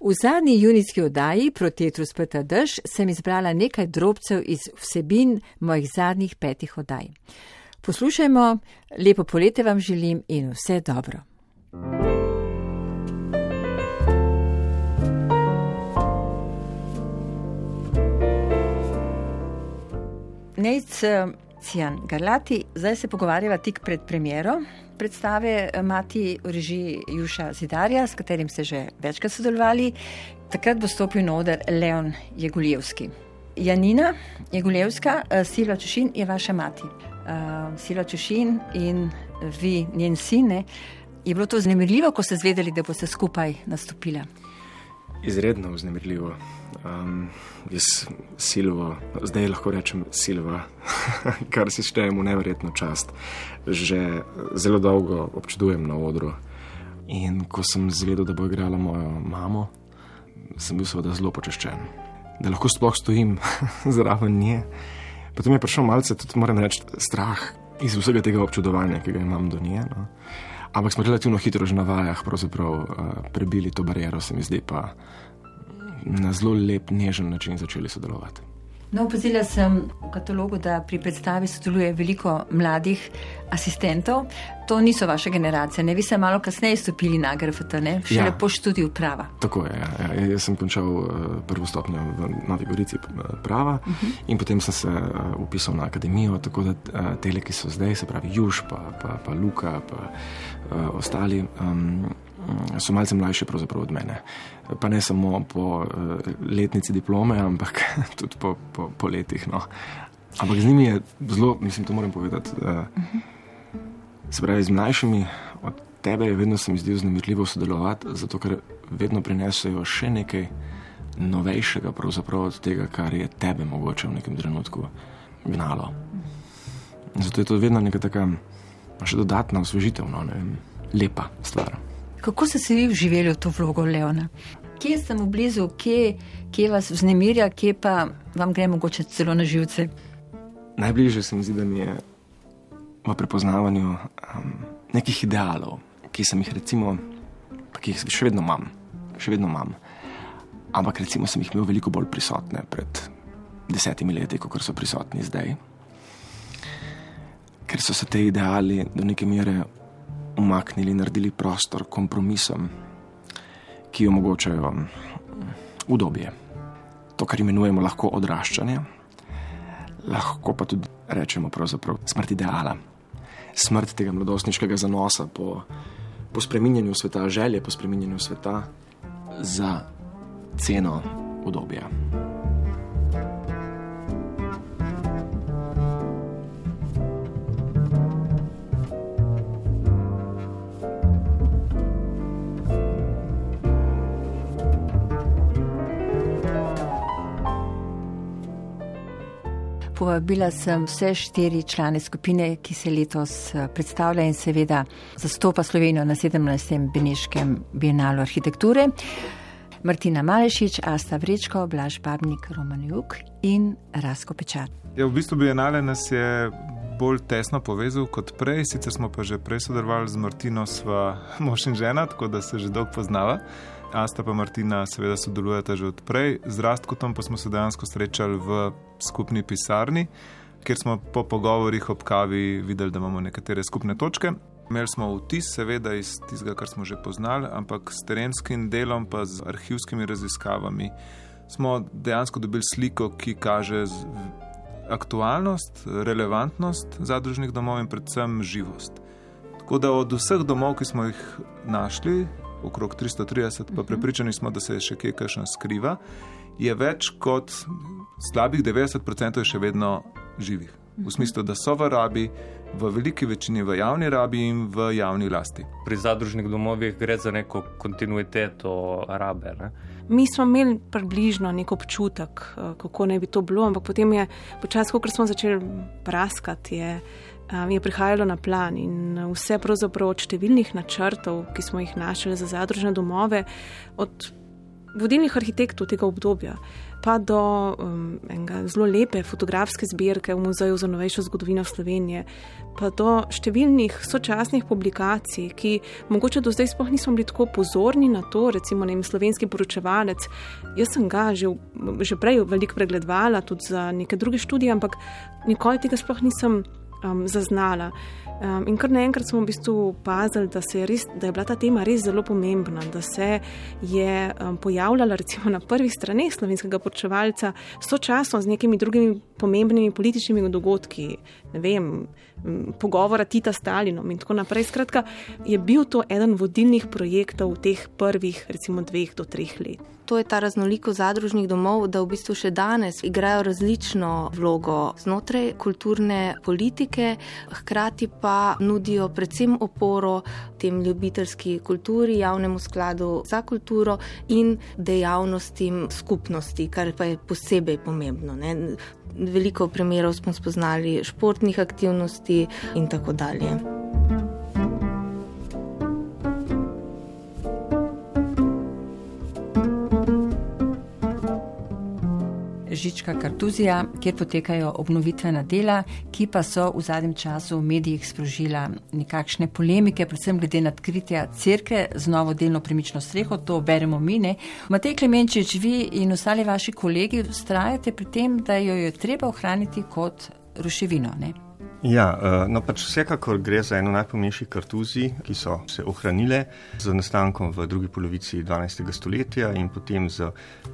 V zadnji junijski oddaji Protetru speta dež sem izbrala nekaj drobcev iz vsebin mojih zadnjih petih oddaj. Poslušajmo, lepo poletje vam želim in vse dobro. Nec Cijan Garlati, zdaj se pogovarjava tik pred premjero predstave Mati v režiji Juša Zidarja, s katerim ste že večkrat sodelovali. Takrat bo stopil na oder Leon Jeguljevski. Janina Jeguljevska, Silva Čušin je vaša mati. Uh, Silva Čušin in vi, njen sine. Je bilo to vznemirljivo, ko ste zvedeli, da boste skupaj nastopili? Izredno vznemirljivo. Um, jaz Silvo, zdaj lahko rečem Silva, kar si štejem v nevrjetno čast. Že zelo dolgo občudujem na odru. In ko sem zvedel, da bo igrala mojo mamo, sem bil seveda zelo počaščen, da lahko sploh stojim zraven nje. Potem je prišel malce, tudi moram reči, strah iz vsega tega občudovanja, ki ga imam do nje. No. Ampak smo relativno hitro že na vajah uh, prebili to bariero, se mi zdi pa na zelo lep, nežen način začeli sodelovati. No, opazila sem v katalogu, da pri predstavi sodeluje veliko mladih asistentov. To niso vaše generacije, ne vi ste malo kasneje stopili na GRFT, ne še ja. študij prava. Tako je. Ja, ja. Jaz sem končal uh, prvo stopnjo v Novi Gorici eh, prava uh mhm. -huh. in potem sem se upisal na akademijo, tako da tele, ki so zdaj, se pravi Juž, pa, pa, pa Luka, pa uh, ostali. Um, so malce mlajši od mene. Pa ne samo po uh, letnici diplome, ampak tudi po, po, po letih. No. Ampak z njimi je zelo, mislim, to moram povedati. Uh, se pravi, z mlajšimi od tebe je vedno se mi zdelo znamirljivo sodelovati, zato ker vedno prinesajo še nekaj novejšega, pravzaprav od tega, kar je tebe mogoče v nekem trenutku gnalo. Zato je to vedno neka taka, še dodatna osvežitev, no, ne vem, lepa stvar. Kako ste se vi vživeli v to vlogo Leona? Kje ste mu blizu, kje, kje vas vznemirja, kje pa vam gre mogoče celo na živce? Najbližje se mi zdi, da mi je v prepoznavanju um, nekih idealov, ki sem jih recimo, pa ki jih še vedno imam, še vedno imam. Ampak recimo sem jih imel veliko bolj prisotne pred desetimi leti, kot so prisotni zdaj. Ker so se te ideali do neke mere umaknili, naredili prostor kompromisom, ki omogočajo udobje. To, kar imenujemo lahko odraščanje, lahko pa tudi rečemo smrt ideala, smrt tega mladostniškega zanosa po, po spreminjanju sveta, želje po spreminjanju sveta za ceno udobja. Povabila sem vse štiri člane skupine, ki se letos eh, predstavlja in seveda zastopa Slovenijo na 17. Beneškem bienalu arhitekture. Martina Malešič, Asta Vrečko, Blaž Babnik, Roman Juk in Rasko Pečat. Ja, v bistvu bienale nas je bolj tesno povezal kot prej, sicer smo pa že prej sodelovali z Martino, sva mož in žena, tako da se že dolgo poznava. Asta pa Martina seveda sodelujeta že odprej, z Rastkotom pa smo se dejansko srečali v skupni pisarni, kjer smo po pogovorih ob kavi videli, da imamo nekatere skupne točke. Imeli smo vtis, seveda iz tistega, kar smo že poznali, ampak s terenskim delom, pa z arhivskimi raziskavami, smo dejansko dobili sliko, ki kaže aktualnost, relevantnost zadružnih domov in predvsem živost. Tako da od vseh domov, ki smo jih našli, okrog 330, pa mhm. prepričani smo, da se še kaj kakšno skriva, je več kot slabih 90% še vedno živih. V mhm. smislu, da so v rabi, v veliki večini v javni rabi in v javni lasti. Pri zadružnih domovih gre za neko kontinuiteto rabe. Ne? Mi smo imeli približno nek občutek, eh, kako naj bi to bilo, ampak potem je počasi, ko smo začeli praskati, je je prihajalo na plan in vse pravzaprav od številnih načrtov, ki smo jih našli za zadružne domove, od vodilnih arhitektov tega obdobja, pa do um, zelo lepe fotografske zbirke v Muzeju za novejšo zgodovino Slovenije, pa do številnih sočasnih publikacij, ki mogoče do zdaj sploh nismo bili tako pozorni na to, recimo ne, slovenski poročevalec. Jaz sem ga že, že prej veliko pregledovala, tudi za neke druge študije, ampak nikoli tega sploh nisem um, zaznala. Um, in kar naenkrat smo v bistvu opazili, da, da je bila ta tema res zelo pomembna, da se je um, pojavljala recimo na prvih straneh slovenskega poročevalca sočasno z nekimi drugimi pomembnimi političnimi dogodki, vem, pogovora Tita Stalinom in tako naprej. Skratka, je bil to eden vodilnih projektov v teh prvih, recimo, dveh do treh let to je ta raznolikost zadružnih domov, da v bistvu še danes igrajo različno vlogo znotraj kulturne politike, hkrati pa nudijo predvsem oporo tem ljubiteljski kulturi, javnemu skladu za kulturo in dejavnostim skupnosti, kar pa je posebej pomembno. Ne? Veliko primerov smo spoznali športnih aktivnosti in tako dalje. Žička Kartuzija, kjer potekajo obnovitvena dela, ki pa so v zadnjem času v medijih sprožila nekakšne polemike, predvsem glede na odkritja crkve z novo delno premično streho, to beremo mine. Matej Klemenčič, vi in ostali vaši kolegi ustrajate pri tem, da jo je treba ohraniti kot ruševino. Ne? Ja, eh, no pač vsekakor gre za eno najpomembnejših kartuzij, ki so se ohranile z nastankom v drugi polovici 12. stoletja in potem z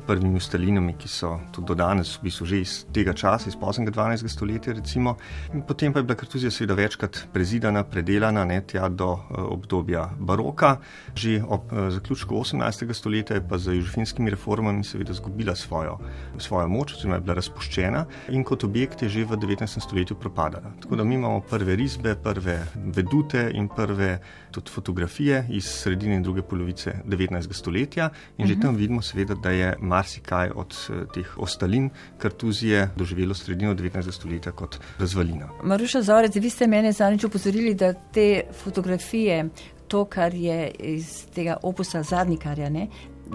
prvimi ustalinami, ki so tudi do danes v bistvu že iz tega časa, iz poznega 12. stoletja recimo. In potem pa je bila kartuzija seveda večkrat prezidana, predelana, ne tja do uh, obdobja baroka. Že ob uh, zaključku 18. stoletja je pa z južfinskimi reformami seveda zgubila svojo, svojo moč, oziroma je bila razpuščena in kot objekt je že v 19. stoletju propadala. Tako da mi imamo prve risbe, prve vedute in prve tudi fotografije iz sredine in druge polovice 19. stoletja. In že uh -huh. tam vidimo, seveda, da je marsikaj od eh, teh ostalin kartuzije doživelo sredino 19. stoletja kot razvalina. Maruša Zorec, vi ste mene zadnjič upozorili, da te fotografije, to, kar je iz tega opusa zadnjikarja, ne,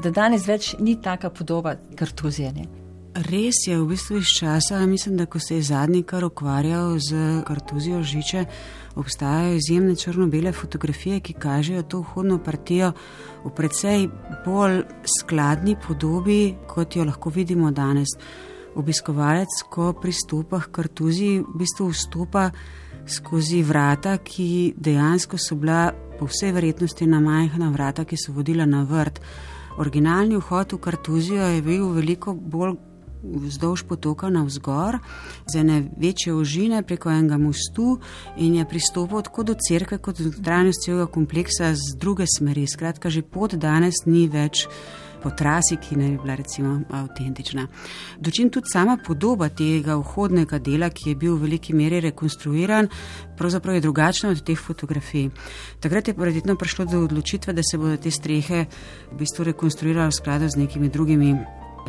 da danes več ni taka podoba kartuzije. Ne. Res je, v bistvu iz časa, mislim, da ko se je zadnji kar ukvarjal z kartuzijo žiče, obstajajo izjemne črno-bele fotografije, ki kažejo to vhodno partijo v precej bolj skladni podobi, kot jo lahko vidimo danes. Obiskovalec, ko pristopa k kartuziji, v bistvu vstopa skozi vrata, ki dejansko so bila po vsej verjetnosti na majhna vrata, ki so vodila na vrt. Originalni vhod v kartuzijo je bil veliko bolj vzdolž potoka na vzgor, z ene večje ožine preko enega mostu in je pristopil tako do cerkve, kot do trajnosti celega kompleksa z druge smeri. Skratka, že pot danes ni več. Po trasi, ki naj bi bila recimo avtentična. Dočim tudi sama podoba tega vhodnega dela, ki je bil v veliki meri rekonstruiran, pravzaprav je drugačna od teh fotografij. Takrat je verjetno prišlo do odločitve, da se bodo te strehe v bistvu rekonstruirale v skladu z nekimi drugimi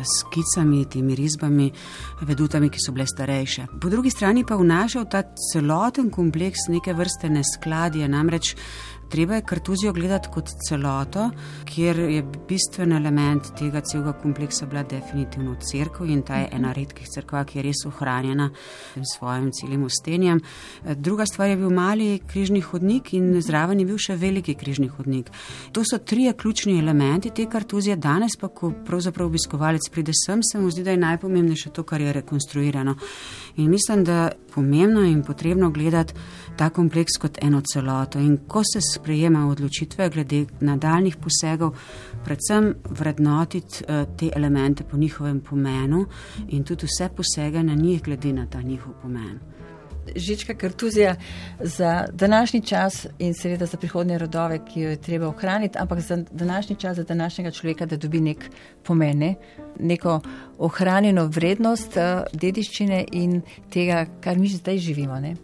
skicami, temi risbami, vedutami, ki so bile starejše. Po drugi strani pa vnašal ta celoten kompleks neke vrste neskladje, namreč treba je kartuzijo gledati kot celoto, kjer je bistven element tega celega kompleksa bila definitivno crkva in ta je ena redkih crkva, ki je res ohranjena s svojim celim ustenjem. Druga stvar je bil mali križni hodnik in zraven je bil še veliki križni hodnik. To so trije ključni elementi te kartuzije. Danes pa, ko pravzaprav obiskovalec pride sem, se mu zdi, da je najpomembnejše to, kar je rekonstruirano. In mislim, da je pomembno in potrebno gledati ta kompleks kot eno celoto. In ko se sprejema odločitve glede nadaljnih posegov, predvsem vrednotiti uh, te elemente po njihovem pomenu in tudi vse posege na njih glede na ta njihov pomen. Žička kartuzija za današnji čas in seveda za prihodnje rodove, ki jo je treba ohraniti, ampak za današnji čas, za današnjega človeka, da dobi nek pomene, neko ohranjeno vrednost uh, dediščine in tega, kar mi zdaj živimo. Ne?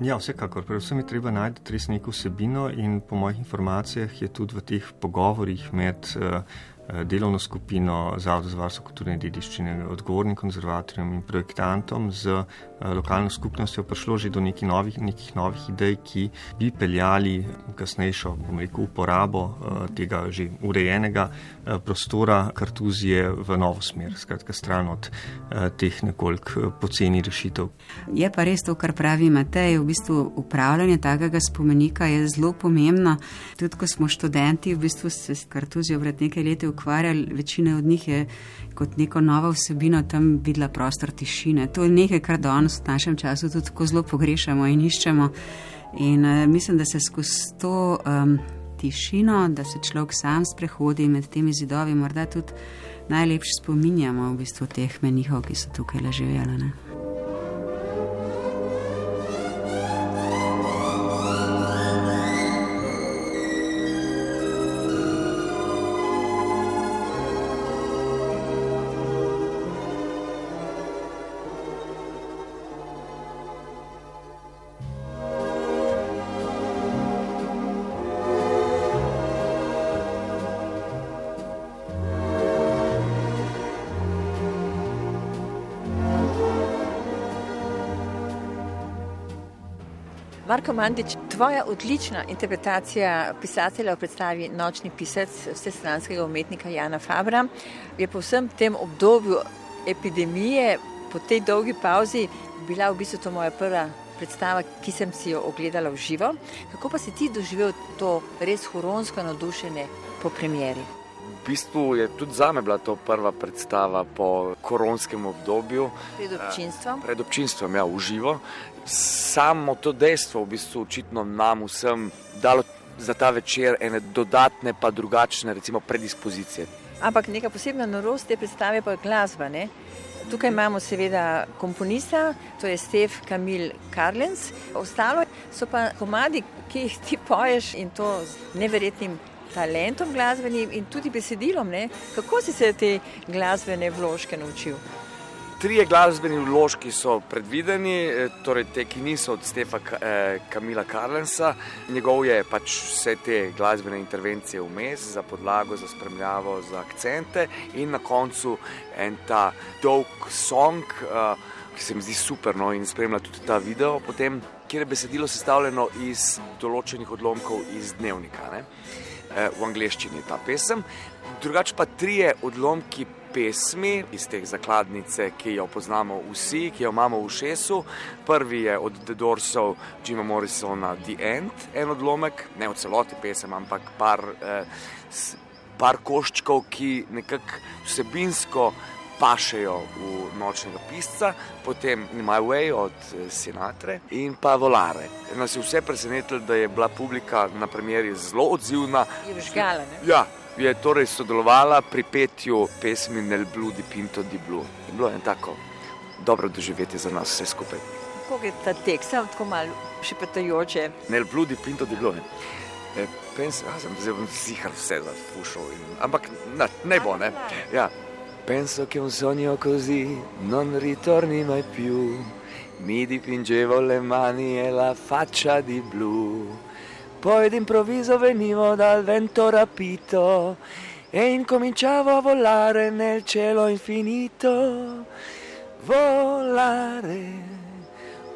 Ja, vsekakor. Predvsem je treba najti res neko vsebino in po mojih informacijah je tudi v teh pogovorjih med uh, eh, delovno skupino Zavod za varstvo kulturne dediščine, odgovornim konzervatorjem in projektantom z eh, lokalno skupnostjo prišlo že do nekih novih, nekih novih idej, ki bi peljali kasnejšo rekel, uporabo tega že urejenega prostora kartuzije v novo smer, skratka stran od teh nekoliko poceni rešitev. Je pa res to, kar pravi Matej, v bistvu upravljanje takega spomenika je zelo pomembno. Tudi ko smo študenti, v bistvu se s kartuzijo pred nekaj leti ukvarjali, večina od njih je kot neko novo vsebino tam videla prostor tišine. To je nekaj, kar danes v našem času tudi tako zelo pogrešamo in iščemo. In uh, mislim, da se skozi to um, tišino, da se človek sam sprehodi med temi zidovi, morda tudi najlepše spominjamo v bistvu teh menihov, ki so tukaj ležali. Marko Mandič, tvoja odlična interpretacija pisatelja v predstavi Nočni pisec vsestranskega umetnika Jana Fabra je po vsem tem obdobju epidemije, po tej dolgi pauzi, bila v bistvu to moja prva predstava, ki sem si jo ogledala v živo. Kako pa si ti doživel to res huronsko navdušenje po premjeri? Bistvu je tudi za me bila to prva predstava po koronskem obdobju. Pred občinstvom? Pred občinstvom, ja, v živo samo to dejstvo, v bistvu, očitno nam vsem dalo za ta večer ene dodatne, pa drugačne, recimo, predispozicije. Ampak neka posebna norost te predstave pa je glasba. Ne? Tukaj imamo seveda komponista, to je Stef Kamil Karlens, ostalo so pa komadi, ki jih ti poješ in to z neverjetnim talentom glasbenim in tudi besedilom. Ne? Kako si se te glasbene vložke naučil? Trije glasbeni vložki so predvideni, eh, torej te, ki niso od Stefa eh, Kamila Karlensa. Njegov je pač vse te glasbene intervencije vmes, za podlago, za spremljavo, za akcente in na koncu en ta dolg song, eh, ki se mi zdi super no, in spremlja tudi ta video, potem, kjer je besedilo sestavljeno iz določenih odlomkov iz dnevnika. Ne? V angleščini je ta pesem. Drugače pa trije odlomki pesmi iz te zakladnice, ki jo poznamo vsi, ki jo imamo v šesu. Prvi je od The Doorsov, Jima Morrisona, The End, en odlomek, ne v celoti pesem, ampak par, eh, par koščkov, ki nekako vsebinsko pašejo v nočnega pisca, potem In My Way od eh, Sinatre in pa Volare. Nas je vse presenetilo, da je bila publika na premjeri zelo odzivna. Je vžgala, ne? Ja, je torej sodelovala pri petju pesmi Nel Blue di Pinto di Blue. Je bilo je tako dobro doživeti za nas vse skupaj. Kako je ta tekst, tako malo šepetajoče? Nel Blue di Pinto di Blue. E, penso, ah, sem zdaj zihar vse zafušal, ampak na, ne bo, ne. Ja. Penso che un sogno così non ritorni mai più. Mi dipingevo le mani e la faccia di blu. Poi d'improvviso venivo dal vento rapito e incominciavo a volare nel cielo infinito. Volare,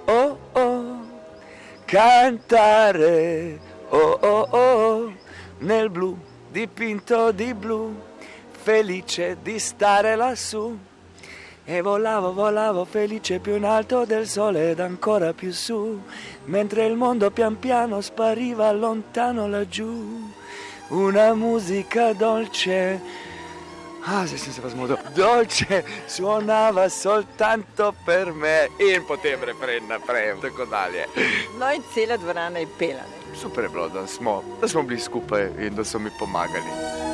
oh oh, cantare, oh oh oh, nel blu dipinto di blu, felice di stare lassù. E volavo, volavo felice più in alto del sole ed ancora più su, mentre il mondo pian piano spariva lontano laggiù. Una musica dolce, ah, se si fa smodo, dolce, suonava soltanto per me in potem refren naprej, tako dalje. No in cela dvorana je pela. Ne? Super je bilo, da smo, da smo bili skupaj in da so mi pomagali.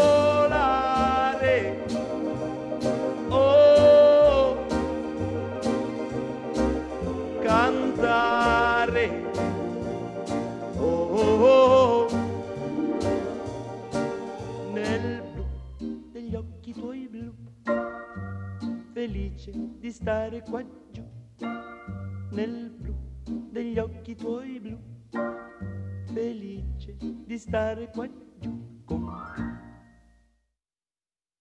Stare qua giù, nel blu degli occhi tuoi blu, felice di stare qua giù.